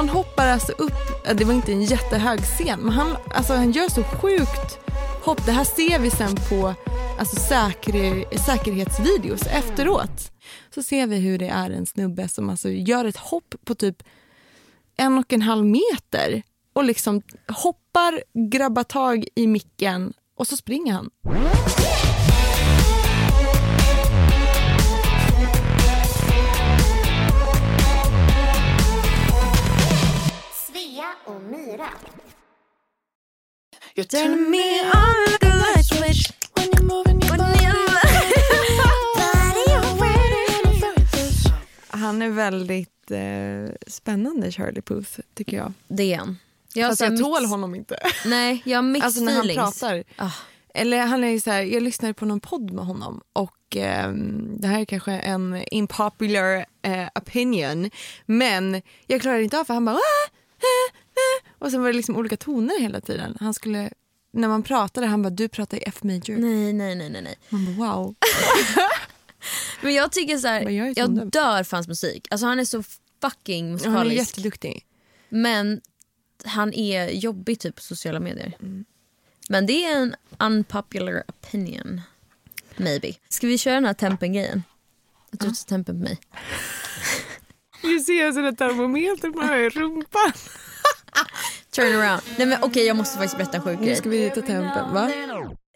Han hoppar alltså upp, eh, det var inte en jättehög scen, men han, alltså, han gör så sjukt hopp. Det här ser vi sen på alltså, säker, säkerhetsvideos efteråt. Så ser vi hur det är en snubbe som alltså, gör ett hopp på typ en och en halv meter och liksom hoppar, grabbar tag i micken och så springer han. You turn me on like a light switch when you're moving your body. Han är väldigt eh, spännande Charlie Puth tycker jag. Det är han. Jag, har Fast så här jag tål mix- honom inte. Nej, jag har mixed Alltså när han feelings. pratar. Ah. Eller han är ju så här, jag lyssnade på någon podd med honom och eh, det här är kanske en impopular eh, opinion men jag klarade inte av för han bara "Ah, ah, ah." Och sen var det liksom olika toner hela tiden. Han skulle, när man pratade, han bara du pratar i F major. Nej, nej, nej, nej, nej. Man bara wow. Men jag tycker så här, jag jag dör för hans musik. Alltså han är så fucking Han är musikalisk. jätteduktig. Men han är jobbig typ på sociala medier. Mm. Men det är en unpopular opinion. Maybe. Ska vi köra den här tempen-grejen? Att du tar tempen på mig. Du ser en termometer på rumpan. Turn around. Nej men okej jag måste faktiskt berätta en sjuk Nu ska vi ta tempen va?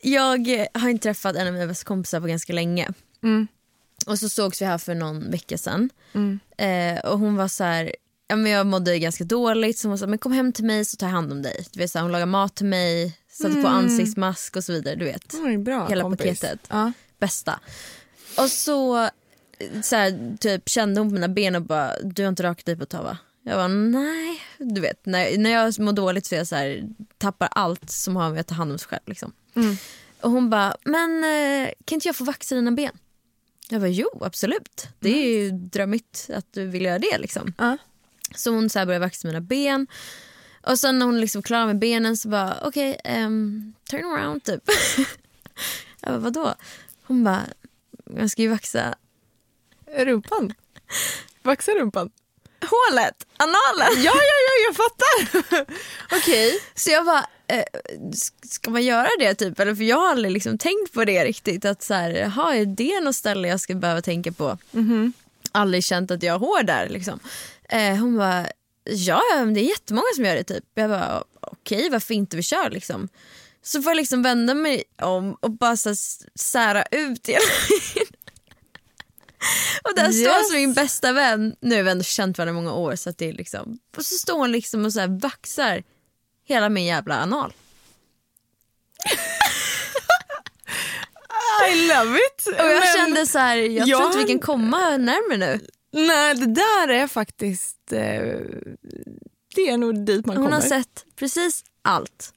Jag eh, har inte träffat en av mina bästa kompisar på ganska länge. Mm. Och så sågs vi här för någon vecka sedan. Mm. Eh, och hon var så här, ja, men jag mådde ganska dåligt så hon var så här, men kom hem till mig så tar jag hand om dig. Du vet, så här, hon lagade mat till mig, satte på ansiktsmask och så vidare. Du vet, Mm, bra hela kompis. paketet. Ja. Bästa. Och så, så här, typ, kände hon på mina ben och bara, du har inte rakat dig på ett tag va? Jag bara nej. Du vet, när, när jag mår dåligt så är jag så här, tappar allt som har med att ta hand om sig själv. Liksom. Mm. Och hon bara, men eh, kan inte jag få vaxa dina ben? Jag bara, jo absolut. Det är ju drömmigt att du vill göra det. Liksom. Ja. Så hon så här började vaxa mina ben. Och sen när hon liksom klarade med benen så bara, okej, ehm, turn around typ. jag bara, vadå? Hon bara, jag ska ju vaxa Rumpan. Vaxa rumpan. Hålet, analen. Ja, ja, ja, jag fattar. Okej. Så jag bara, eh, ska man göra det typ? Eller för jag har aldrig liksom tänkt på det riktigt. Att så här, jaha, är det något ställe jag ska behöva tänka på? Aldrig känt att jag har hår där liksom. Eh, hon bara, ja, det är jättemånga som gör det typ. Jag bara, okej, varför inte vi kör liksom? Så får jag liksom vända mig om och bara så här, sära ut hela Och där står Yes. alltså min bästa vän, nu har vi ändå känt varandra i många år så det är liksom, och så står hon liksom och så här vaxar hela min jävla anal. I love it. Och jag Men- kände så här, jag jag tror inte vi kan komma närmare nu. Nej, det där är faktiskt... Eh, det är nog dit man Hon kommer. har sett precis allt.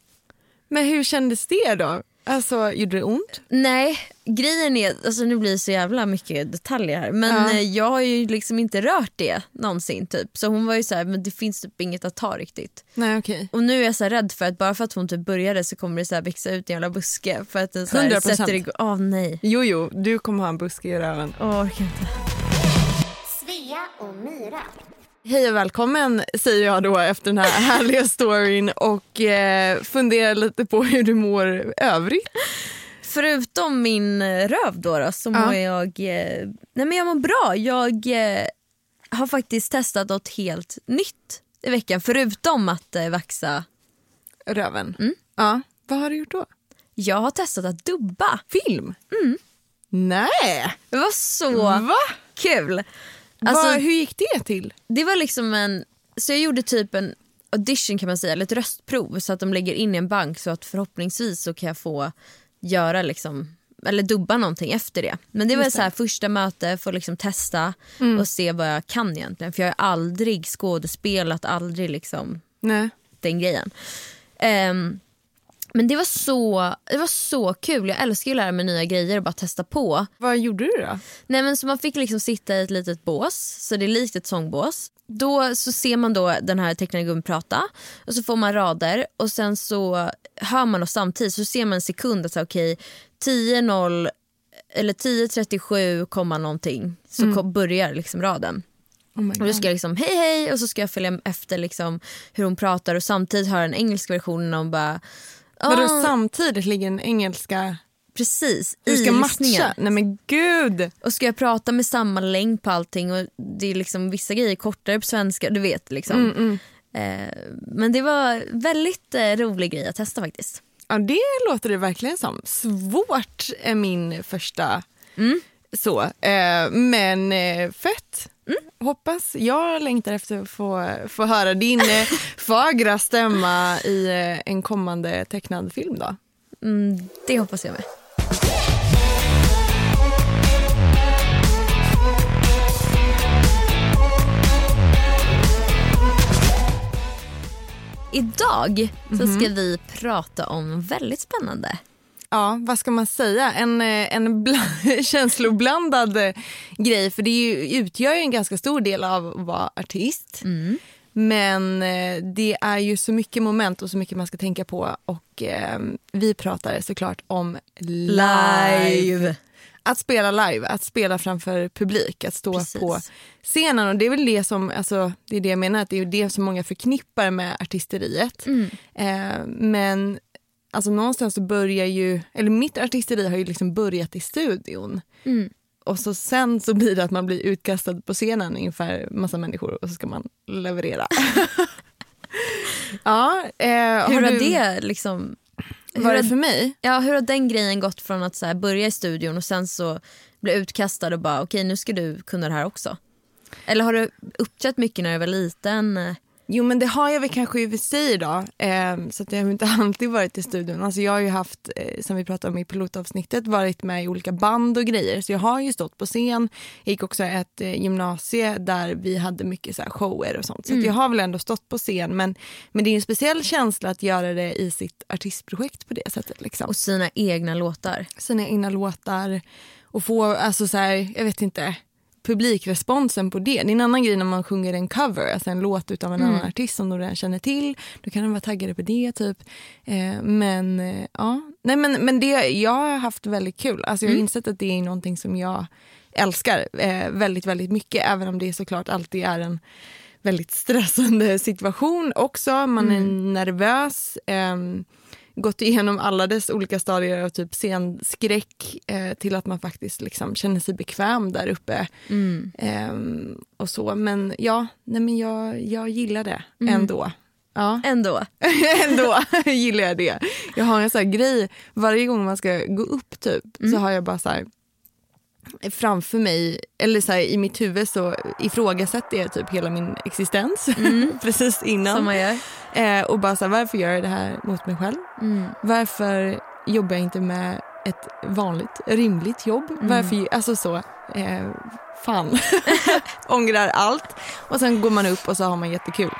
Men hur kändes det då? Alltså, gjorde det ont? Nej, grejen är, alltså nu blir det så jävla mycket detaljer här, men Ja. eh, jag har ju liksom inte rört det någonsin typ. Så hon var ju så här, men det finns typ inget att ta riktigt. Nej, okej. Och nu är jag så här rädd för att bara för att hon typ började så kommer det så här växa ut en jävla buske för att den så här 100%. sätter igång. Åh nej. Jo, jo, du kommer ha en buske i röven. Åh, orkar inte. Svea och Myra. Hej och välkommen säger jag då efter den här härliga storyn och eh, funderar lite på hur du mår övrigt. Förutom min eh, röv då, då så Ja. mår jag... Eh, nej men jag mår bra. Jag eh, har faktiskt testat något helt nytt i veckan förutom att eh, vaxa. Röven. Mm. Ja. Vad har du gjort då? Jag har testat att dubba. Film? Mm. Nej! Det var så Va? kul. Alltså, Va, hur gick det till? Det var liksom en... Så jag gjorde typ en audition kan man säga, eller ett röstprov så att de lägger in i en bank så att förhoppningsvis så kan jag få göra liksom eller dubba någonting efter det. Men det var så här första möte, få liksom testa och se vad jag kan egentligen. För jag har aldrig skådespelat, aldrig liksom Nej. den grejen. Ehm, men det var, så, det var så kul. Jag älskar ju att lära mig nya grejer och bara testa på. Vad gjorde du då? Nej, men så man fick liksom sitta i ett litet bås, så det är likt ett sångbås. Då så ser man då den här tecknade gubben prata och så får man rader och sen så hör man och samtidigt så ser man en sekund att så, okej 10.0 eller 10.37, komma någonting så kom, börjar liksom raden. Oh Och då ska jag liksom hej hej och så ska jag följa efter liksom hur hon pratar och samtidigt höra den engelska versionen och bara Vadå "Ah." samtidigt ligger den engelska... Precis, Du ska i lyssningen. matcha? Nej men gud! Och ska jag prata med samma längd på allting och det är liksom vissa grejer kortare på svenska, du vet liksom. Mm, Eh, men det var väldigt eh, rolig grej att testa faktiskt. Ja det låter det verkligen som. Svårt är min första så. Eh, men eh, fett. Hoppas. Jag längtar efter att få, få höra din eh, fagra stämma i eh, en kommande tecknad film då. Mm, det hoppas jag med. Idag så ska vi prata om väldigt spännande. Ja, vad ska man säga? En, eh, en bla- känsloblandad eh, grej. För det är ju, utgör ju en ganska stor del av att vara artist. Men eh, det är ju så mycket moment och så mycket man ska tänka på. Och eh, vi pratar såklart om live. Att spela live, att spela framför publik, att stå Precis. på scenen. Och det är väl det som, alltså, det är det jag menar, att det är det som många förknippar med artisteriet. Eh, men alltså någonstans så börjar ju, eller mitt artisteri har ju liksom börjat i studion. Mm. Och så sen så blir det att man blir utkastad på scenen inför massa människor och så ska man leverera. ja, eh, Hur har, du, det liksom... Hur var det för mig? ja, hur har den grejen gått från att så börja i studion och sen så bli utkastad och bara okej nu ska du kunna det här också? Eller har du uppträtt mycket när du var liten? Jo men det har jag väl kanske i och för sig då. Eh, så att jag har inte alltid varit i studion. Alltså jag har ju haft, eh, som vi pratade om i pilotavsnittet, varit med i olika band och grejer. Så jag har ju stått på scen. Jag gick också ett eh, gymnasie där vi hade mycket så här shower och sånt. Så att jag har väl ändå stått på scen. Men, men det är en speciell känsla att göra det i sitt artistprojekt på det sättet. Liksom. Och sina egna låtar? Sina egna låtar och få, alltså så här, jag vet inte, publikresponsen på det. Det är en annan grej när man sjunger en cover, alltså en låt utav en annan artist som de redan känner till. Då kan de vara taggade på det typ. Eh, men eh, ja, nej men, men det, jag har haft väldigt kul. Alltså jag har insett att det är någonting som jag älskar eh, väldigt, väldigt mycket. Även om det såklart alltid är en väldigt stressande situation också. Man är nervös. Gått igenom alla dess olika stadier av typ scenskräck eh, till att man faktiskt liksom känner sig bekväm där uppe. Ehm, och så. Men ja, nej men jag, jag gillar det ändå. Ja, Ändå. ändå gillar jag det. Jag har en sån här grej, varje gång man ska gå upp typ så har jag bara så här framför mig, eller så här, i mitt huvud så ifrågasätter jag typ hela min existens precis innan. Eh, och bara så här, varför gör jag det här mot mig själv? Varför jobbar jag inte med ett vanligt, rimligt jobb? Varför, alltså så, eh, fan. Ångrar allt. Och sen går man upp och så har man jättekul.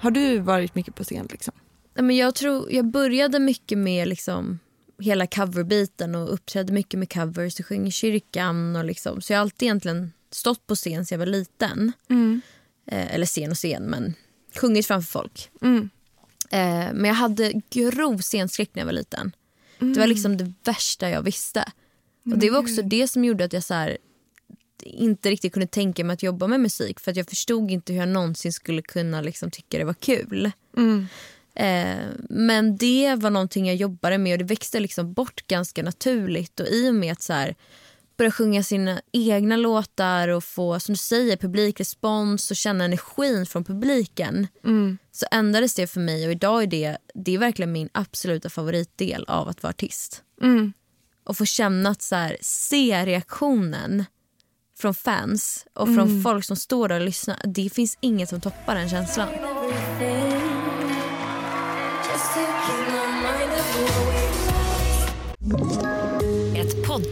Har du varit mycket på scen liksom? Nej, Men jag, tror, jag började mycket med liksom hela coverbiten och uppträdde mycket med covers och sjöng i kyrkan. Och liksom. Så jag har alltid egentligen stått på scen sedan jag var liten. Eh, eller scen och scen, men sjungit framför folk. Mm. Eh, men jag hade grov scenskräck när jag var liten. Det var liksom det värsta jag visste. Och Det var också det som gjorde att jag så här, inte riktigt kunde tänka mig att jobba med musik. För att jag förstod inte hur jag någonsin skulle kunna liksom tycka det var kul. Eh, men det var någonting jag jobbade med och det växte liksom bort ganska naturligt. Och i och med att så här, börja sjunga sina egna låtar och få som du säger, publikrespons och känna energin från publiken så ändrades det för mig och idag är det, det är verkligen min absoluta favoritdel av att vara artist. Och få känna att så här, se reaktionen från fans och från folk som står där och lyssnar. Det finns inget som toppar den känslan.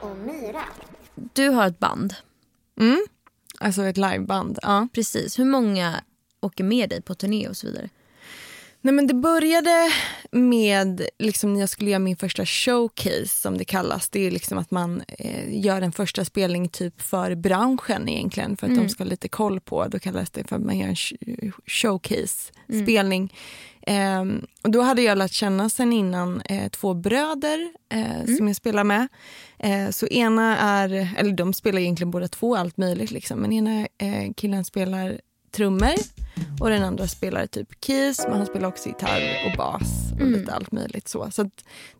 Och Myra. Du har ett band. Alltså ett liveband. Ja. Precis. Hur många åker med dig på turné och så vidare? Nej, men det började med liksom, när jag skulle göra min första showcase som det kallas. Det är liksom att man eh, gör en första spelning typ för branschen egentligen för att de ska ha lite koll på. Då kallas det för att man gör en sh- showcase-spelning. Ehm, och då hade jag lärt känna sen innan eh, två bröder eh, som jag spelar med. Eh, så ena är, eller de spelar egentligen båda två allt möjligt liksom. Men ena eh, killen spelar trummor och den andra spelar typ keys men han spelar också gitarr och bas och lite allt möjligt så. Så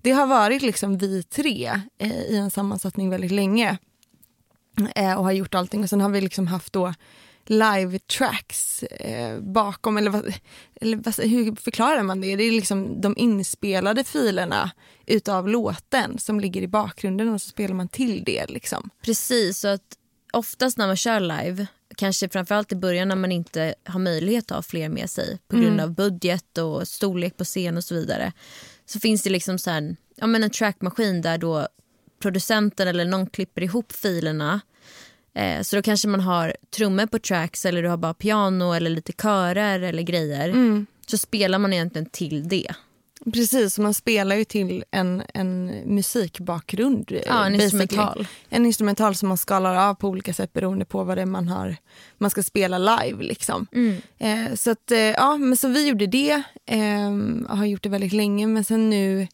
det har varit liksom vi tre eh, i en sammansättning väldigt länge eh, och har gjort allting och sen har vi liksom haft då live tracks eh, bakom eller, vad, eller vad, hur förklarar man det? Det är liksom de inspelade filerna utav låten som ligger i bakgrunden och så spelar man till det liksom. Precis, så att oftast när man kör live, kanske framförallt i början när man inte har möjlighet att ha fler med sig på grund av budget och storlek på scen och så vidare. Så finns det liksom så här, ja, men en trackmaskin där då producenten eller någon klipper ihop filerna. Eh, så då kanske man har trummor på tracks eller du har bara piano eller lite körer eller grejer. Så spelar man egentligen till det. Precis, man spelar ju till en, en musikbakgrund. Ja, en instrumental. En instrumental som man skalar av på olika sätt beroende på vad det är man, har, man ska spela live. Liksom. Eh, så, att, eh, ja, men så vi gjorde det eh, har gjort det väldigt länge. Men sen nu,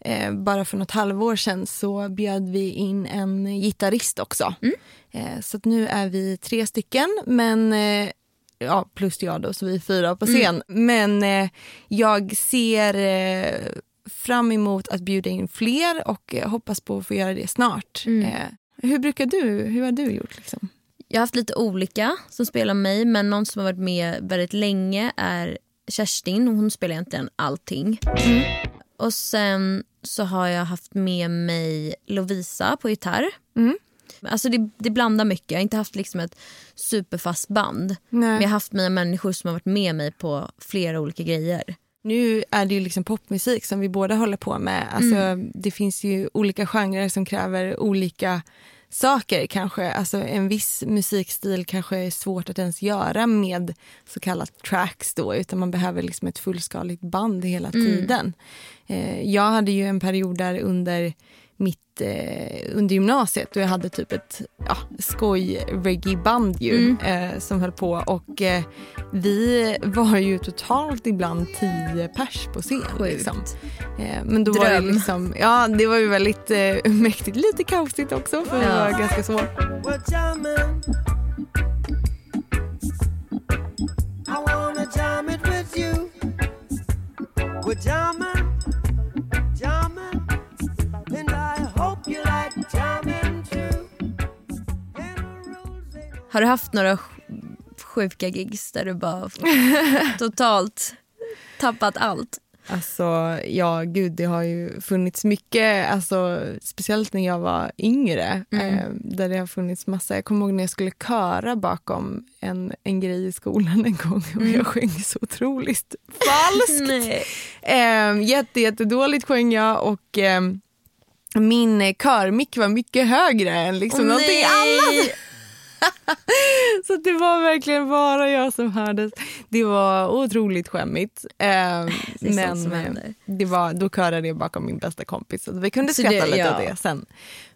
eh, bara för något halvår sedan, så bjöd vi in en gitarrist också. Eh, så nu är vi tre stycken, men eh, ja, plus jag då, så vi är fyra på scen. Men eh, jag ser eh, fram emot att bjuda in fler och eh, hoppas på att få göra det snart. Eh, hur brukar du, hur har du gjort? Liksom? Jag har haft lite olika som spelar mig men någon som har varit med väldigt länge är Kerstin. Hon spelar egentligen allting. Och sen så har jag haft med mig Lovisa på gitarr. Alltså det, det blandar mycket. Jag har inte haft liksom ett superfast band. Men jag har haft mina människor som har varit med mig på flera olika grejer. Nu är det ju liksom popmusik som vi båda håller på med. Alltså, Det finns ju olika genrer som kräver olika saker kanske. Alltså en viss musikstil kanske är svårt att ens göra med så kallat tracks då utan man behöver liksom ett fullskaligt band hela tiden. Eh, jag hade ju en period där under mitt eh, under gymnasiet och jag hade typ ett ja, skoj reggae-band ju eh, som höll på och eh, vi var ju totalt ibland tio pers på scen. Liksom. Eh, men då var det Dröm. liksom, ja det var ju väldigt eh, mäktigt, lite kaosigt också för det Ja. var ganska svårt. Har du haft några sj- sjuka gigs där du bara totalt tappat allt? Alltså, ja gud, det har ju funnits mycket, alltså, speciellt när jag var yngre, eh, där det har funnits massa. Jag kommer ihåg när jag skulle köra bakom en, en grej i skolan en gång och jag sjöng så otroligt falskt. Eh, jätte, jättedåligt sjöng jag och eh, min körmick var mycket högre än liksom någonting annat. Så det var verkligen bara jag som hördes. Det var otroligt skämmigt. Eh, men som eh, händer. det var, då körade jag bakom min bästa kompis. Så vi kunde Så skratta det- lite ja. åt det sen.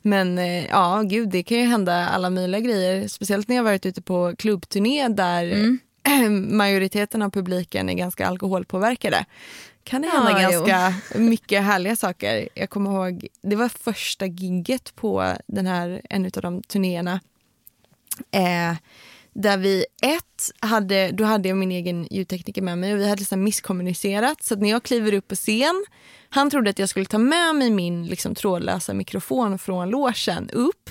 Men eh, ja, gud, det kan ju hända alla möjliga grejer. Speciellt när jag varit ute på klubbturné där Mm. majoriteten av publiken är ganska alkoholpåverkade. Kan det hända Ja, jo. ganska mycket härliga saker. Jag kommer ihåg, det var första gigget på den här, en av de turnéerna. Eh, där vi ett, hade, då hade jag min egen ljudtekniker med mig och vi hade här misskommunicerat. Så när jag kliver upp på scen, han trodde att jag skulle ta med mig min liksom, trådlösa mikrofon från logen upp.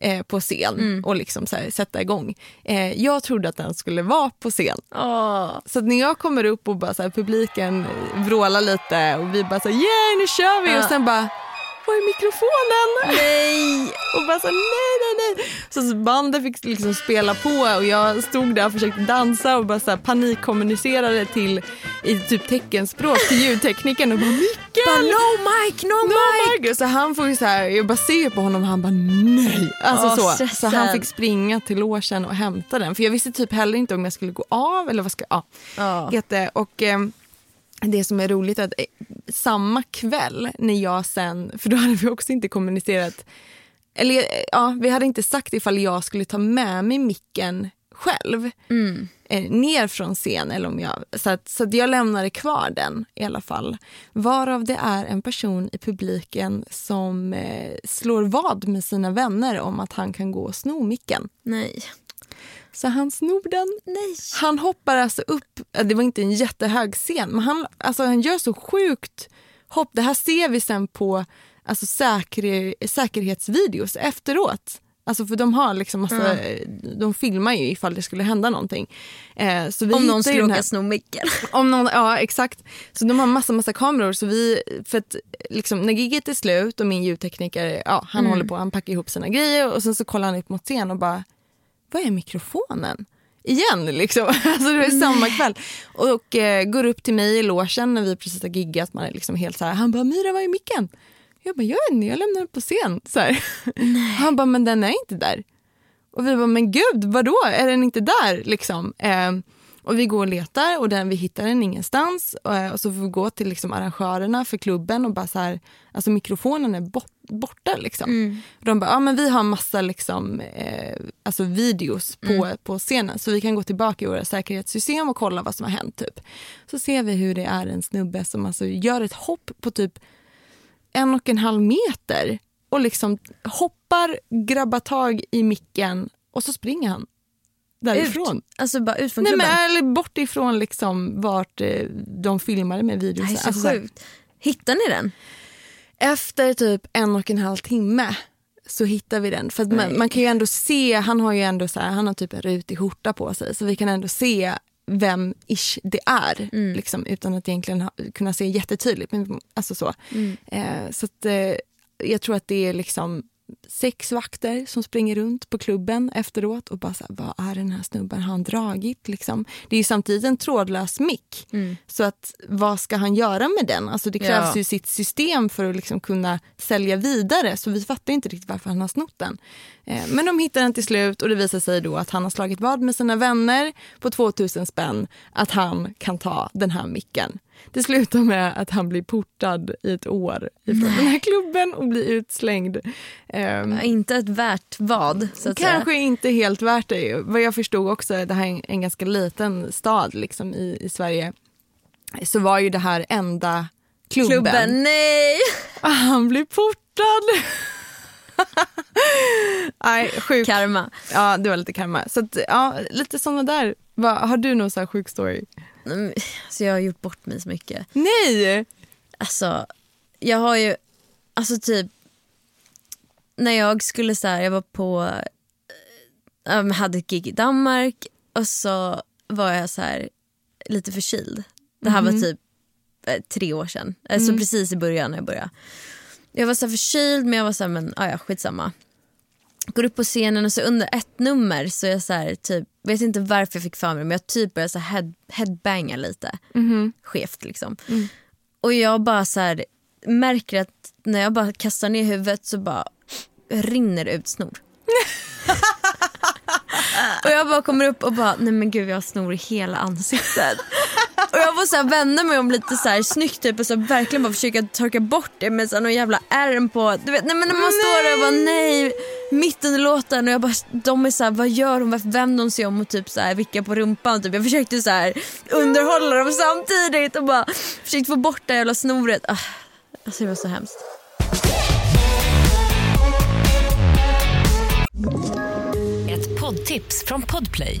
eh, på scen Mm. och liksom så här, sätta igång. Eh, jag trodde att den skulle vara på scen. Åh. Så när jag kommer upp och bara så här, publiken vrålar lite och vi bara så här, yeah nu kör vi Ja. och sen bara var är mikrofonen? Nej! Och bara så nej nej nej. Så bandet fick liksom spela på och jag stod där och försökte dansa och bara så här panikkommunicerade till i typ teckenspråk till ljudteknikern och bara! Bara, no mic, no, No mic! mic! Så han får ju så här, jag bara ser på honom och han bara nej. Alltså Åh, så. så stressen. han fick springa till logen och hämta den. För jag visste typ heller inte om jag skulle gå av eller vad ska ja. Jätte, och eh, det som är roligt är att eh, samma kväll när jag sen, för då hade vi också inte kommunicerat, eller eh, ja, vi hade inte sagt ifall jag skulle ta med mig micken själv eh, ner från scen. Eller om jag, så att, så att jag lämnade kvar den i alla fall. Varav det är en person i publiken som eh, slår vad med sina vänner om att han kan gå och sno micken. Nej. Så han snor den. Nej. Han hoppar alltså upp, det var inte en jättehög scen, men han, alltså, han gör så sjukt hopp. Det här ser vi sen på alltså, säker, säkerhetsvideos efteråt. Alltså för de har liksom massa, de filmar ju ifall det skulle hända någonting. Eh, så vi Om någon skulle råka sno micken. om någon, ja exakt. Så de har massa massa kameror. Så vi, för att, liksom, när giget är slut och min ljudtekniker ja, han håller på han packar ihop sina grejer och sen så kollar han upp mot scen och bara vad är mikrofonen? Igen liksom. Alltså det är samma kväll. Och eh, går upp till mig i logen när vi precis har giggat. Man är liksom helt så här. Han bara Myra vad är micken? Jag bara jag vet inte, jag lämnar den på scen. Så. Han bara men den är inte där. Och vi bara, men gud, vadå? Är den inte där? Liksom. Eh, och vi går och letar och den, vi hittar den ingenstans. Eh, och så får vi gå till liksom, arrangörerna för klubben och bara så här, alltså mikrofonen är bort, borta. Liksom. Och de bara, ja men vi har massa liksom, eh, alltså videos på, på scenen så vi kan gå tillbaka i våra säkerhetssystem och kolla vad som har hänt. Typ. Så ser vi hur det är en snubbe som alltså gör ett hopp på typ en och en halv meter och liksom hoppar, grabbar tag i micken och så springer han därifrån. Ut. Alltså bara ut från Nej, klubben. men, eller bort ifrån liksom vart eh, de filmade med videos. är så Alltså, sjukt. Hittar ni den? efter typ en och en halv timme så hittar vi den. För man, Nej. man kan ju ändå se, han har ju ändå så här, han har typ en rutig skjorta på sig så vi kan ändå se vem ish det är liksom, utan att egentligen ha, kunna se jättetydligt. Men, alltså så eh, så att, eh, jag tror att det är liksom sex vakter som springer runt på klubben efteråt och bara så här, vad är den här snubben, har han dragit? Liksom? Det är samtidigt en trådlös mick. Så att vad ska han göra med den? Alltså det krävs Ja. ju sitt system för att liksom kunna sälja vidare så vi fattar inte riktigt varför han har snott den. Eh, men de hittar den till slut och det visar sig då att han har slagit vad med sina vänner på 2000 spänn att han kan ta den här micken. Det slutar med att han blir portad i ett år ifrån den här klubben och blir utslängd. Ja, Inte ett värt vad, så Kanske säga. inte helt värt det. Vad jag förstod också, det här är en, en ganska liten stad liksom, i, i Sverige, så var ju det här enda klubben. Klubben, nej! Ah, Han blir portad. Nej, sjukt. Karma. Ja, det var lite karma. Så att, ja, lite såna där. Va, har du någon så här sjuk story? Mm, Så jag har gjort bort mig så mycket. Nej! Alltså, jag har ju, alltså typ, när jag skulle så här, jag var på, äh, ähm, hade ett gig i Danmark och så var jag så här lite förkyld. Det här var typ eh, tre år sedan, alltså precis i början när jag började. Jag var så förkyld men jag var så här, men ah, ja, skitsamma. Går upp på scenen och så under ett nummer så är jag så här, typ, vet inte varför jag fick för mig men jag typ började så head, headbanga lite. Skevt liksom. Och jag bara så här, märker att när jag bara kastar ner huvudet så bara rinner ut snor. och jag bara kommer upp och bara, nej men gud jag har snor i hela ansiktet. och jag får så här vända mig om lite så här snyggt typ och så verkligen bara försöka torka bort det med så här någon jävla ärm på. Du vet, nej men när man står där och bara nej, mitt under låten och jag bara, de är så här, vad gör hon, varför vänder hon sig om och typ så här vickar på rumpan. Typ. Jag försökte så här underhålla dem samtidigt och bara försökte få bort det jävla snoret. Ah, alltså det var så hemskt. Ett poddtips från Podplay.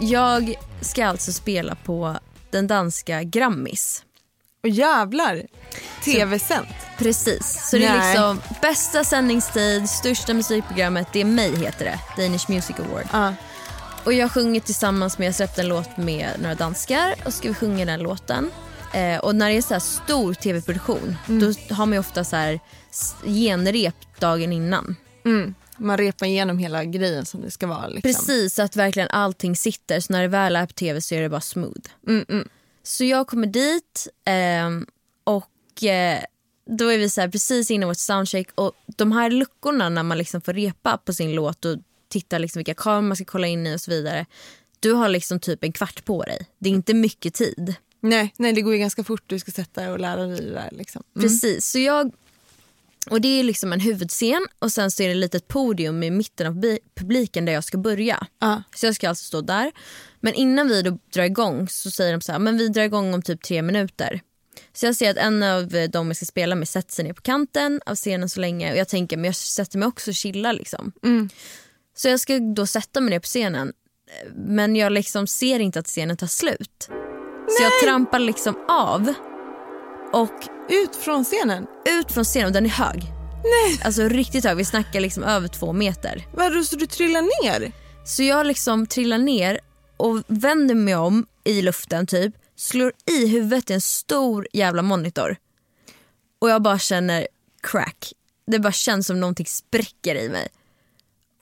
Jag ska alltså spela på den danska Grammis. Och jävlar, tv-sänt. Precis, så det är Nej. liksom bästa sändningstid, största musikprogrammet, det är mig heter det, Danish Music Award. Ja. Och jag sjunger tillsammans med, jag släppte en låt med några danskar och ska vi sjunga den låten. Eh, och när det är så här stor tv-produktion då har man ju ofta så här genrep dagen innan. Mm. Man repar igenom hela grejen som det ska vara. Liksom. Precis, så att verkligen allting sitter. Så när det väl är på tv så är det bara smooth. Mm, mm. Så jag kommer dit ehm, och eh, då är vi så här precis innan vårt soundcheck och de här luckorna när man liksom får repa på sin låt och titta liksom vilka kameror man ska kolla in i och så vidare. Du har liksom typ en kvart på dig. Det är inte mycket tid. Nej, nej, det går ju ganska fort. Du ska sätta dig och lära dig det där. Liksom. Mm. Precis, så jag... Och det är liksom en huvudscen och sen så är det ett litet podium i mitten av publi- publiken där jag ska börja. Ja. Så jag ska alltså stå där. Men innan vi då drar igång så säger de så här, men vi drar igång om typ tre minuter. Så jag ser att en av eh, de jag ska spela med sätter sig ner på kanten av scenen så länge och jag tänker men jag sätter mig också och chillar liksom. Så jag ska då sätta mig ner på scenen men jag liksom ser inte att scenen tar slut. Så jag trampar liksom av och Ut från scenen. ut från scenen och den är hög. Nej. Alltså riktigt hög, vi snackar liksom över två meter. Vadå, så du trillar ner? Så jag liksom trillar ner och vänder mig om i luften typ, slår i huvudet i en stor jävla monitor. Och jag bara känner crack. Det bara känns som någonting spräcker i mig.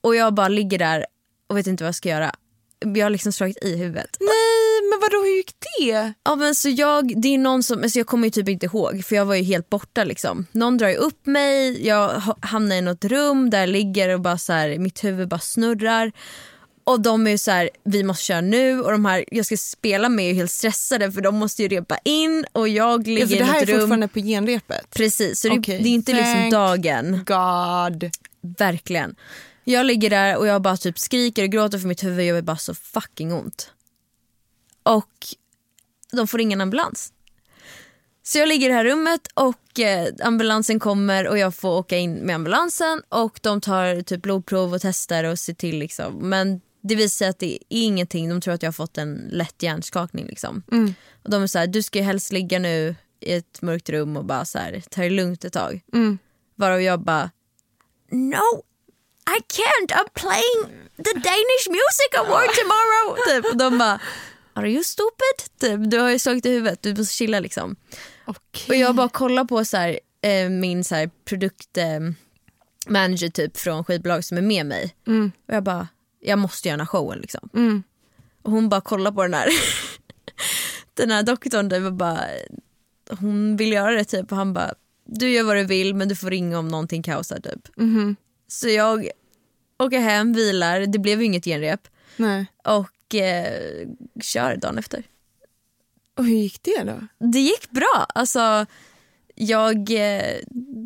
Och jag bara ligger där och vet inte vad jag ska göra. Jag har liksom slagit i huvudet. Nej, men vadå, hur gick det? Ja, men så jag, det är någon som, alltså jag kommer ju typ inte ihåg för jag var ju helt borta. Liksom. Någon drar ju upp mig, jag ha- hamnar i något rum där jag ligger och bara så här, mitt huvud bara snurrar. Och de är ju så här, vi måste köra nu och de här jag ska spela med är ju helt stressade för de måste ju repa in och jag ligger Ja, för det i här något är rum. fortfarande på genrepet. Precis, så det, Okej, det är inte liksom thank dagen. God. Verkligen. Jag ligger där och jag bara typ skriker och gråter för mitt huvud gör mig bara så fucking ont. Och de får ingen ambulans. Så jag ligger i det här rummet och eh, ambulansen kommer och jag får åka in med ambulansen och de tar typ blodprov och testar och ser till liksom. Men det visar sig att det är ingenting, de tror att jag har fått en lätt hjärnskakning liksom. Och de är så här, du ska ju helst ligga nu i ett mörkt rum och bara så här, ta det lugnt ett tag. Varav jag bara, no I can't, I'm playing the Danish Music Award tomorrow. typ. Och de bara, are you stupid? Typ, du har ju slagit i huvudet, du måste chilla liksom. Okej. Och jag bara kollar på så här, eh, min så här, produkt eh, manager typ från skivbolag som är med mig. Och jag bara, jag måste göra den här showen liksom. Och hon bara kollar på den här, den här doktorn typ och bara, hon vill göra det typ och han bara, du gör vad du vill men du får ringa om någonting kaosar typ. Så jag åker hem, vilar, det blev ju inget genrep Nej. och eh, kör dagen efter. Och hur gick det då? Det gick bra, alltså jag, eh,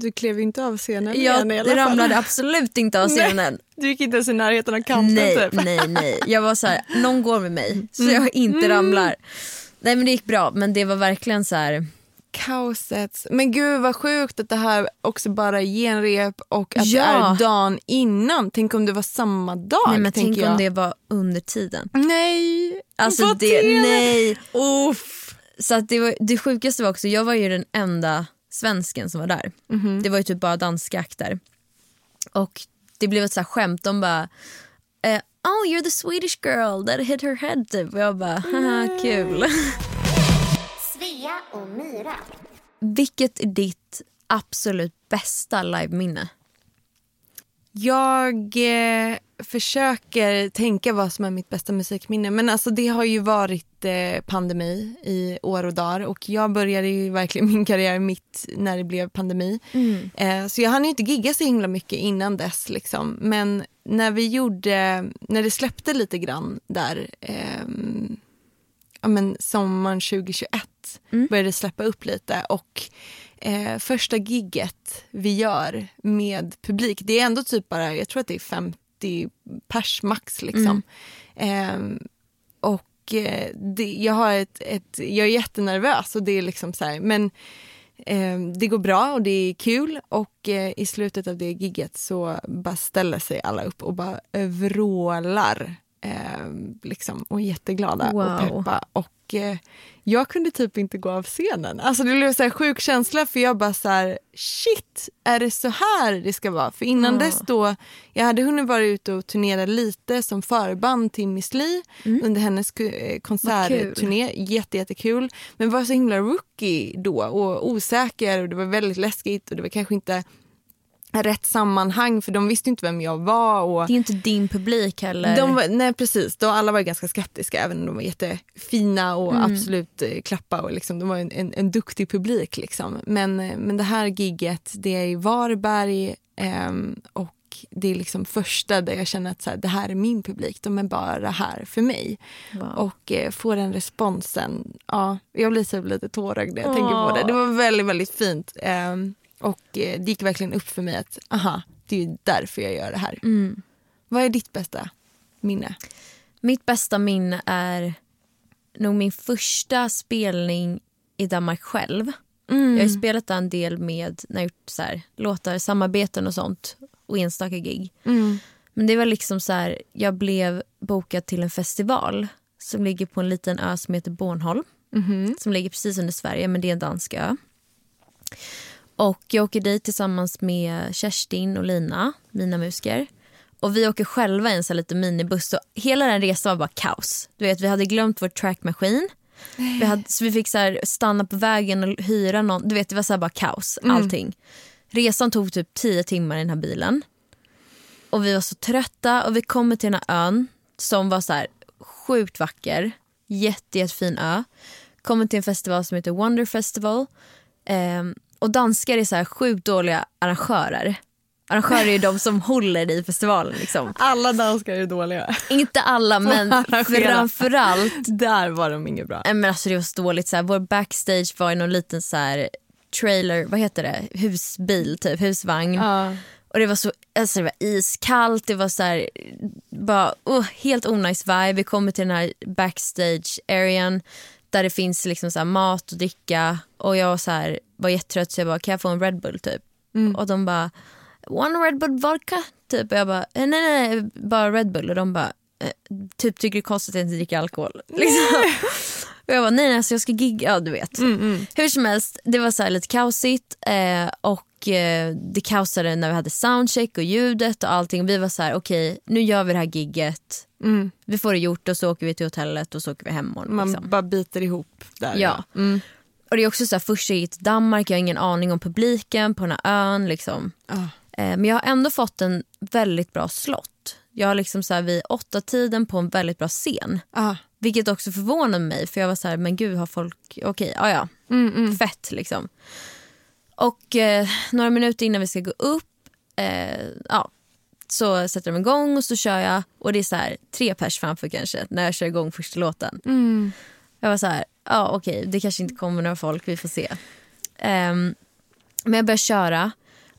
Du klev inte av scenen igen jag i alla fall. ramlade absolut inte av Nej. scenen. Du gick inte ens i närheten av kanten Nej, typ. nej, nej. Jag var så här, någon går med mig så jag inte ramlar. Nej men det gick bra men det var verkligen så här. Kaoset. Men gud vad sjukt att det här också bara är genrep och att Ja. det är dagen innan. Tänk om det var samma dag. Nej men tänk jag. om det var under tiden. Nej, Alltså på det, nej. Uff. Så att det, var, det sjukaste var också, jag var ju den enda svensken som var där. Mhm. Det var ju typ bara danska akter. Och det blev ett så här skämt, de bara eh, Oh you're the Swedish girl that hit her head typ. Och jag bara haha kul. Svea och Myra. Vilket är ditt absolut bästa liveminne? Jag eh, försöker tänka vad som är mitt bästa musikminne. Men alltså det har ju varit eh, pandemi i år och dagar. Och jag började ju verkligen min karriär mitt när det blev pandemi. Eh, så jag hann ju inte gigga så himla mycket innan dess. Liksom. Men när vi gjorde, när det släppte lite grann där. ehm, ja, men sommaren 2021 Mm. började släppa upp lite och eh, första gigget vi gör med publik, det är ändå typ bara, jag tror att det är 50 pers max liksom. Ehm, och eh, det, jag har ett, ett, jag är jättenervös och det är liksom så här, men eh, det går bra och det är kul och eh, i slutet av det gigget så bara ställer sig alla upp och bara vrålar eh, liksom, och jätteglada och Wow. peppa. Och eh, jag kunde typ inte gå av scenen. Alltså det blev så här sjuk känsla för jag bara så här, shit, är det så här det ska vara? För innan Ja. dess då, jag hade hunnit vara ute och turnera lite som förband till Miss Li under hennes eh, konsertturné. Jätte, jättekul. Men var så himla rookie då och osäker och det var väldigt läskigt och det var kanske inte rätt sammanhang för de visste inte vem jag var. Och Det är inte din publik heller. de var, nej precis, de, alla var ganska skeptiska även om de var jättefina och absolut eh, klappa och liksom, de var en, en, en duktig publik. Liksom. Men, eh, men det här gigget det är i Varberg ehm, och det är liksom första där jag känner att så här, det här är min publik, de är bara här för mig. Wow. Och eh, få den responsen, ja, jag blir så lite tårögd när jag tänker på det. Det var väldigt, väldigt fint. Ehm, och eh, det gick verkligen upp för mig att aha, det är därför jag gör det här. Mm. Vad är ditt bästa minne? Mitt bästa minne är nog min första spelning i Danmark själv. Jag har spelat där en del med när jag gjort så här, låtar, samarbeten och sånt och enstaka gig. Men det var liksom så här, jag blev bokad till en festival som ligger på en liten ö som heter Bornholm. Som ligger precis under Sverige, men det är en dansk ö. Och jag åker dit tillsammans med Kerstin och Lina, mina musiker. Och vi åker själva i en så här liten minibuss. Och hela den resan var bara kaos. Du vet, vi hade glömt vår trackmaskin. Vi hade, så vi fick så stanna på vägen och hyra någon. Du vet, det var så bara kaos. Allting. Resan tog typ tio timmar i den här bilen. Och vi var så trötta och vi kommer till den här ön som var så här sjukt vacker. Jätte, jättefin ö. Kommer till en festival som heter Wonder Festival. Ehm, och danskar är så här sjukt dåliga arrangörer. Arrangörer är ju de som håller i festivalen. Liksom. Alla danskar är dåliga. Inte alla men framförallt. Där var de inget bra. Men alltså det var så dåligt. Så här, vår backstage var i någon liten så här trailer, vad heter det, husbil typ, husvagn. Ja. Och det var så alltså det var iskallt, det var så här, bara, oh, helt onajs vibe. Vi kommer till den här backstage arean där det finns liksom så mat och dricka och jag så här, var jättetrött så jag bara, kan jag få en Red Bull typ? Och de bara, one Red Bull vodka typ och jag bara, "Eh, nej nej, nej bara Red Bull och de bara, eh, typ tycker det är konstigt att jag inte dricker alkohol. Liksom. Och jag bara, nej nej alltså jag ska gigga, ja du vet. Hur som helst, det var så lite kaosigt eh, och eh, det kaosade när vi hade soundcheck och ljudet och allting. Vi var så här, okej nu gör vi det här gigget. Vi får det gjort och så åker vi till hotellet och så åker vi hem. Man Liksom. bara biter ihop där. Ja. Och det är också så här, första giget till Danmark, jag har ingen aning om publiken på den här ön. Liksom. Eh, men jag har ändå fått en väldigt bra slott. Jag har liksom så här, vid åtta tiden på en väldigt bra scen. Ah. Vilket också förvånade mig för jag var så här, men gud har folk, okej, ja ja, fett liksom. Och eh, några minuter innan vi ska gå upp, eh, ja, så sätter de igång och så kör jag och det är så här tre pers framför kanske när jag kör igång första låten. Jag var så här, ja okej det kanske inte kommer några folk, vi får se. Ehm, men jag börjar köra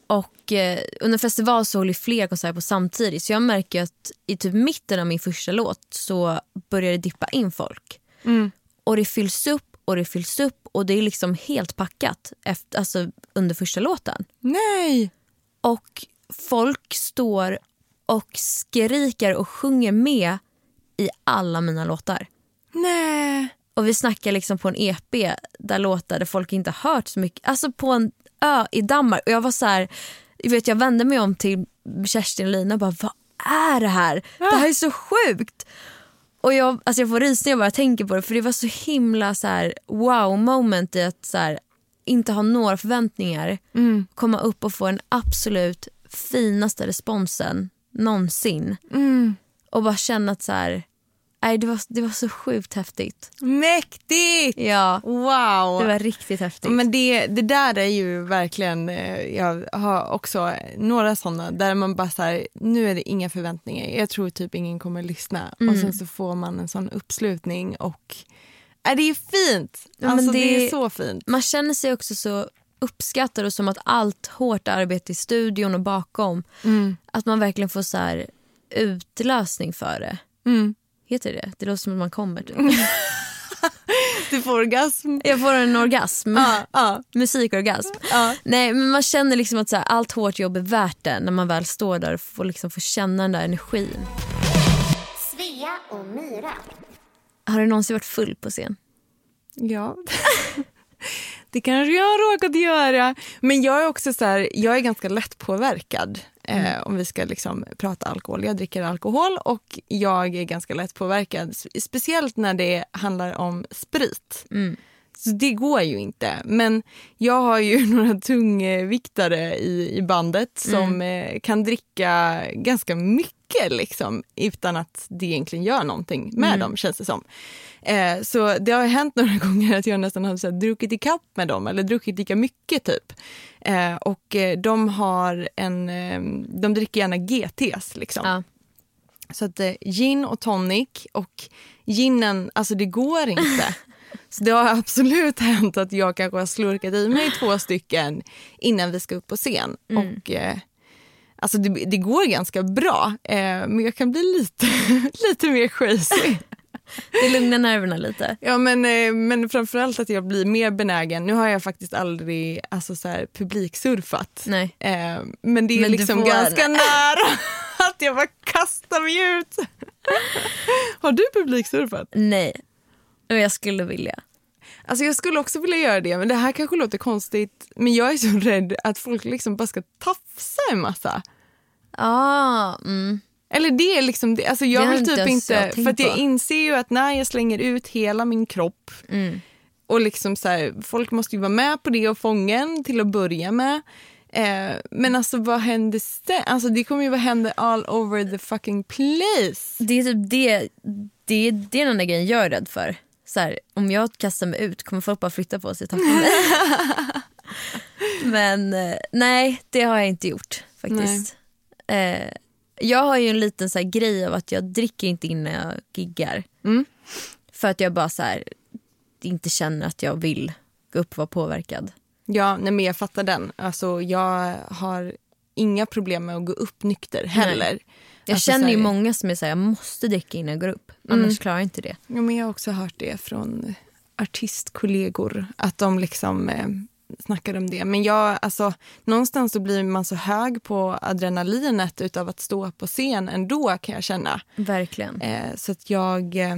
och eh, under festival så håller ju fler konserter på samtidigt så jag märker att i typ mitten av min första låt så börjar det dippa in folk. Och det fylls upp och det fylls upp och det är liksom helt packat efter, alltså, under första låten. Nej! Och folk står och skriker och sjunger med i alla mina låtar. Nej! Och vi snackar liksom på en EP där låtar där folk inte har hört så mycket. Alltså på en ö i Danmark. Och jag var så här, vet jag vände mig om till Kerstin och Lina och bara vad är det här? Det här är så sjukt. Och jag, alltså jag får rysningar bara jag tänker på det för det var så himla så här wow moment i att så här, inte ha några förväntningar. Komma upp och få den absolut finaste responsen någonsin. Och bara känna att så här, nej, det, var, det var så sjukt häftigt. Mäktigt! Ja, Wow! det var riktigt häftigt. Men det, det där är ju verkligen, eh, jag har också några sådana där man bara så här, nu är det inga förväntningar, jag tror typ ingen kommer lyssna och sen så får man en sån uppslutning och Äh, det är fint. Alltså, det... det- är så fint. Man känner sig också så uppskattad och som att allt hårt arbete i studion och bakom, att man verkligen får så här utlösning för det. Mm. Heter det det? låter som att man kommer typ. Du får orgasm. Jag får en orgasm. Ja, ja, Musikorgasm. ja. Nej, men man känner liksom att så här, allt hårt jobb är värt det när man väl står där och får, liksom få känna den där energin. Svea och Myra. Har du någonsin varit full på scen? Ja. Det kanske jag har råkat göra. Men jag är också så här, jag är ganska lättpåverkad. Eh, om vi ska liksom prata alkohol. Jag dricker alkohol och jag är ganska lättpåverkad. Speciellt när det handlar om sprit. Så det går ju inte. Men jag har ju några tungviktare i, i bandet som eh, kan dricka ganska mycket liksom, utan att det egentligen gör någonting med dem känns det som. Eh, så det har hänt några gånger att jag nästan har så här, druckit i kapp med dem eller druckit lika mycket typ. Eh, och eh, de har en, eh, de dricker gärna GTs liksom. Ja. Så att eh, gin och tonic och ginen, alltså det går inte. Så det har absolut hänt att jag kanske har slurkat i mig två stycken innan vi ska upp på scen. Och eh, Alltså det, det går ganska bra, eh, men jag kan bli lite, lite mer crazy. Det lugnar nerverna lite. Ja, men, eh, men framförallt att jag blir mer benägen. Nu har jag faktiskt aldrig alltså, så här, publiksurfat. Nej. Eh, men det är Men liksom ganska nära att jag bara kastar mig ut. Har du publiksurfat? Nej. Och jag skulle vilja. Alltså jag skulle också vilja göra det, men det här kanske låter konstigt. Men jag är så rädd att folk liksom bara ska tafsa en massa. Ah, mm. Eller det är liksom, det, alltså jag Det vill typ inte, för att jag på. inser ju att när jag slänger ut hela min kropp Mm. och liksom så här, folk måste ju vara med på det och fånga en till att börja med. Eh, men alltså vad händer sen? Alltså det kommer ju vara hända all over the fucking place. Det är typ det, det, är den enda grejen jag är rädd för. Så här, om jag kastar mig ut kommer folk bara flytta på sig och tappa mig. Men eh, nej, det har jag inte gjort faktiskt. Eh, jag har ju en liten så här, grej av att jag dricker inte innan jag giggar. Mm. För att jag bara så här, inte känner att jag vill gå upp och vara påverkad. Ja, nej, men jag fattar den. Alltså jag har inga problem med att gå upp nykter heller. Jag Alltså, känner ju här- många som är så här, jag måste dricka innan jag går upp. Annars klarar jag inte det. Ja, men jag har också hört det från artistkollegor, att de liksom eh, snackar om det. Men jag, alltså, någonstans så blir man så hög på adrenalinet utav att stå på scen ändå kan jag känna. Verkligen. Eh, så att jag, eh,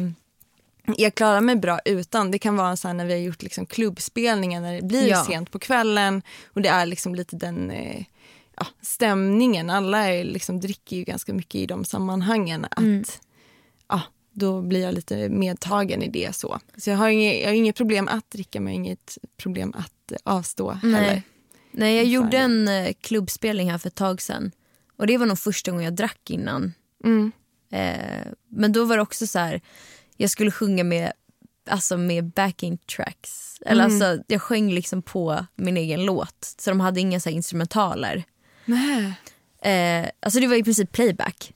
jag klarar mig bra utan. Det kan vara så här när vi har gjort liksom klubbspelningar när det blir Ja. sent på kvällen och det är liksom lite den eh, ja, stämningen. Alla är liksom, dricker ju ganska mycket i de sammanhangen. Att, Mm. ja, då blir jag lite medtagen i det. Så, så jag, har inget, jag har inget problem att dricka men jag har inget problem att eh, avstå heller. Nej. Nej, jag gjorde en eh, klubbspelning här för ett tag sedan. Och det var nog första gången jag drack innan. Mm. Eh, men då var det också så här, jag skulle sjunga med, alltså med backing tracks. Eller Mm. alltså, jag sjöng liksom på min egen låt. Så de hade inga så instrumentaler. Nej. Eh, alltså det var i princip playback.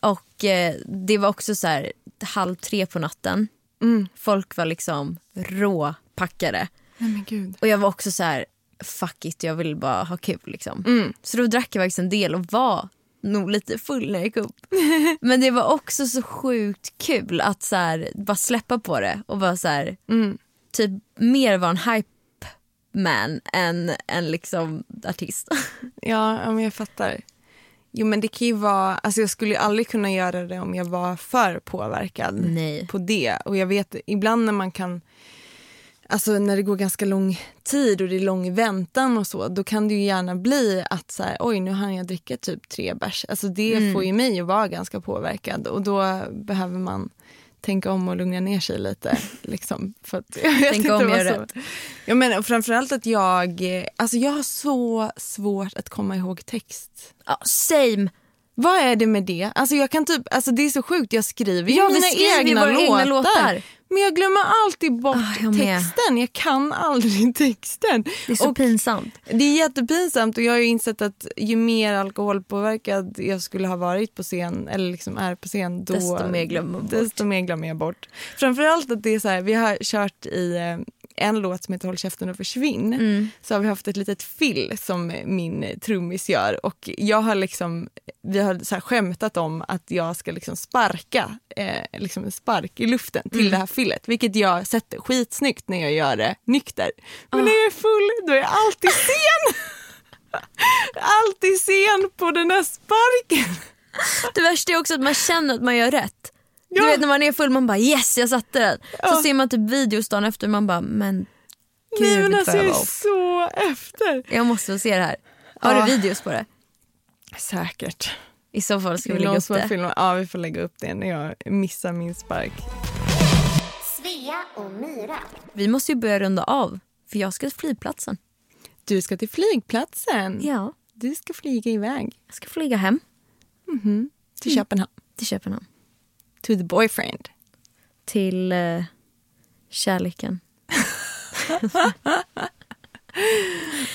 Och eh, det var också så här halv tre på natten. Mm. Folk var liksom råpackade. Nej. Och jag var också så här, fuck it, jag vill bara ha kul liksom. Mm. Så då drack jag faktiskt en del och var nog lite full när jag gick upp. Men det var också så sjukt kul att så här, bara släppa på det och bara så här, Mm. typ mer vara en hype man än en liksom artist. Ja, men jag fattar. Jo men det kan ju vara, alltså jag skulle aldrig kunna göra det om jag var för påverkad Nej. på det. Och jag vet ibland när man kan, alltså när det går ganska lång tid och det är lång väntan och så, då kan det ju gärna bli att så här, oj nu hann jag dricka typ tre bärs. Alltså det Mm. får ju mig att vara ganska påverkad och då behöver man tänka om och lugna ner sig lite. Liksom, för att, jag Tänka om, gör rätt. Ja, men framförallt att jag, alltså jag har så svårt att komma ihåg text. Ja, same. Vad är det med det? Alltså jag kan typ, alltså det är så sjukt, jag skriver ju Ja, mina skriver egna, låtar, egna låtar. Men jag glömmer alltid bort Ah, jag texten. Jag kan aldrig texten. Det är så Och pinsamt. det är jättepinsamt och jag har ju insett att ju mer alkoholpåverkad jag skulle ha varit på scen, eller liksom är på scen, då, Desto mer glömmer desto mer glömmer jag bort. Framförallt att det är så här, vi har kört i eh, en låt som heter Håll käften och försvinn. Mm. Så har vi haft ett litet fill som min trummis gör och jag har liksom, vi har så här skämtat om att jag ska liksom sparka eh, liksom en spark i luften till Mm. det här fillet vilket jag sätter skitsnyggt när jag gör det nykter. Men Ah. när jag är full då är jag alltid sen. alltid sen på den här sparken. Det värsta är också att man känner att man gör rätt. Ja. Du vet när man är full man bara yes jag satte den. Så Ja. ser man typ videos dagen efter man bara men gud Nej men alltså jag är så efter. Jag måste få se det här. Har Ja. du videos på det? Säkert. I så fall ska vi lägga upp det. filmat? Ja vi får lägga upp det när jag missar min spark. Svea och Myra. Vi måste ju börja runda av för jag ska till flygplatsen. Du ska till flygplatsen. Ja, Du ska flyga iväg jag ska flyga hem till Köpenhamn. till Köpenhamn. To the boyfriend. Till eh, kärleken.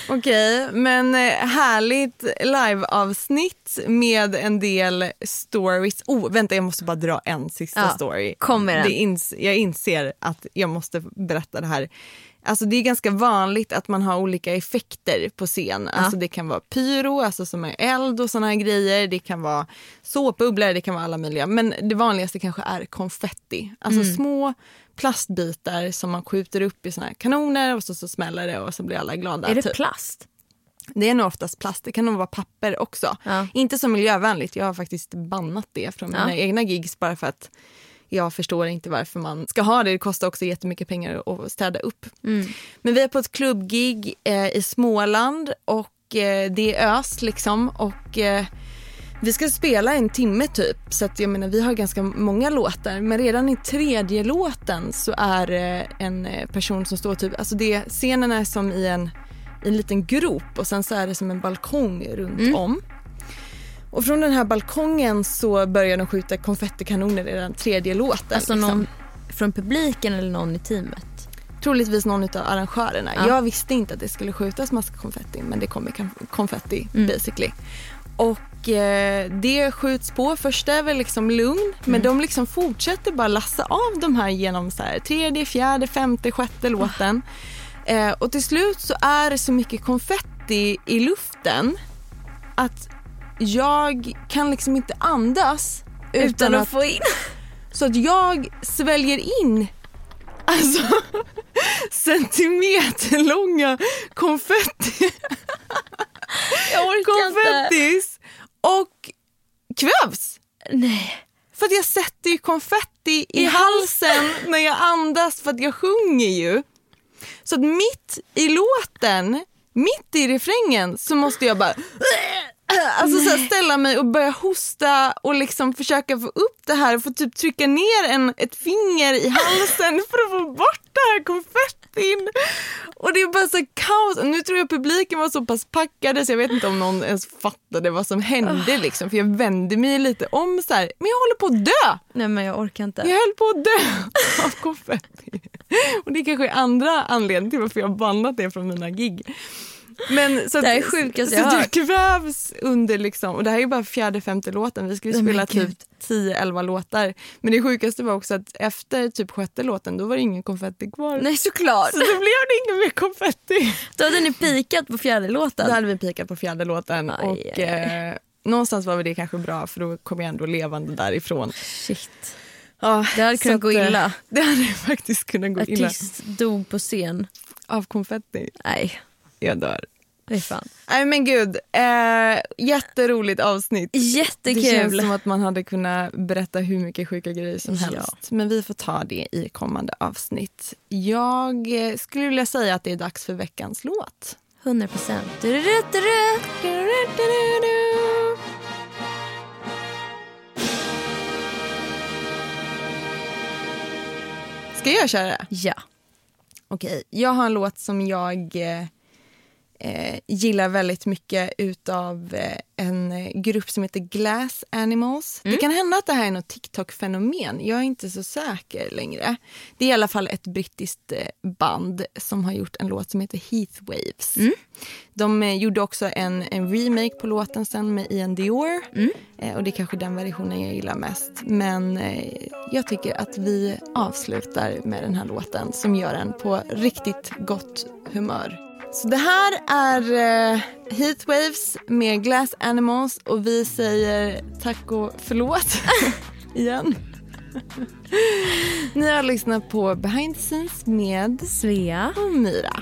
Okej, men eh, härligt liveavsnitt med en del stories. Oh, vänta, jag måste bara dra en sista Ja, story. kom med den. Ins jag inser att jag måste berätta det här. Alltså det är ganska vanligt att man har olika effekter på scen. Alltså det kan vara pyro, alltså som är eld och såna här grejer. Det kan vara såpbubblor, det kan vara alla möjliga. Men det vanligaste kanske är konfetti. Alltså Mm. små plastbitar som man skjuter upp i såna här kanoner och så, så smäller det och så blir alla glada. är det typ. plast? Det är nog oftast plast, det kan nog vara papper också. Ja. Inte så miljövänligt, jag har faktiskt bannat det från mina Ja. egna gigs bara för att jag förstår inte varför man ska ha det. Det kostar också jättemycket pengar att städa upp. Mm. Men vi är på ett klubbgig eh, i Småland och eh, det är ös liksom. Och, eh, vi ska spela en timme typ, så att jag menar vi har ganska många låtar. Men redan i tredje låten så är det en eh, person som står typ, alltså det, scenen är som i en, i en liten grop och sen så är det som en balkong runt om. Och från den här balkongen så börjar de skjuta konfettikanoner i den tredje låten. Alltså liksom. någon från publiken eller någon i teamet? Troligtvis någon av arrangörerna. Ja. Jag visste inte att det skulle skjutas massa konfetti men det kommer konfetti Mm. basically. Och eh, det skjuts på. Först är väl liksom lugn men Mm. de liksom fortsätter bara lassa av de här genom så här, tredje, fjärde, femte, sjätte låten. Eh, och till slut så är det så mycket konfetti i luften att jag kan liksom inte andas utan, att få in? så att jag sväljer in alltså centimeterlånga konfetti, Jag orkar konfettis och kvävs. Nej. För att jag sätter ju konfetti i halsen när jag andas för att jag sjunger ju. Så att mitt i låten, mitt i refrängen så måste jag bara Alltså så här, ställa mig och börja hosta och liksom försöka få upp det här och få typ trycka ner en, ett finger i halsen för att få bort det här konfettin. Och det är bara så kaos. Nu tror jag publiken var så pass packade så jag vet inte om någon ens fattade vad som hände liksom. För jag vände mig lite om så här, men jag håller på att dö. Nej men jag orkar inte. Jag höll på att dö av konfetti. Och det kanske är andra anledningar till varför jag har bannat det från mina gig. Men så Det här är så jag att hört. jag kvävs under liksom, och det här är bara fjärde, femte låten. Vi Nej, men spela typ 10-11 låtar. Men det sjukaste var också att efter typ sjätte låten då var det ingen konfetti kvar. Nej såklart. Så då blev det ingen mer konfetti. Då hade ni pikat på fjärde låten. Då hade vi pikat på fjärde låten Aj, och aj, eh, någonstans var väl det kanske bra för då kom jag ändå levande därifrån. Shit. Ja, Det hade kunnat gå eh, illa. Det hade faktiskt kunnat gå illa. Artist dog på scen. Av konfetti. Nej, Jag dör. det är fan. Nej men gud, eh, jätteroligt avsnitt. Det känns Jättekul. som att man hade kunnat berätta hur mycket sjuka grejer som Ja. helst. Men vi får ta det i kommande avsnitt. Jag eh, skulle vilja säga att det är dags för veckans låt. 100 procent. Ska jag köra? Ja. Okej, jag har en låt som jag eh, gillar väldigt mycket utav eh, en grupp som heter Glass Animals. Det kan hända att det här är något TikTok-fenomen. Jag är inte så säker längre. Det är i alla fall ett brittiskt eh, band som har gjort en låt som heter Heathwaves. De eh, gjorde också en, en remake på låten sen med Ian Dior. Eh, och det är kanske den versionen jag gillar mest. Men eh, jag tycker att vi avslutar med den här låten som gör en på riktigt gott humör. Så det här är eh, Heatwaves med Glass Animals och vi säger tack och förlåt igen. Ni har lyssnat på Behind the Scenes med Svea. och Myra.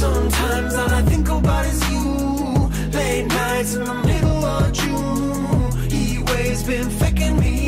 Sometimes all I think about is you. Late nights in the middle of June. He waves been faking me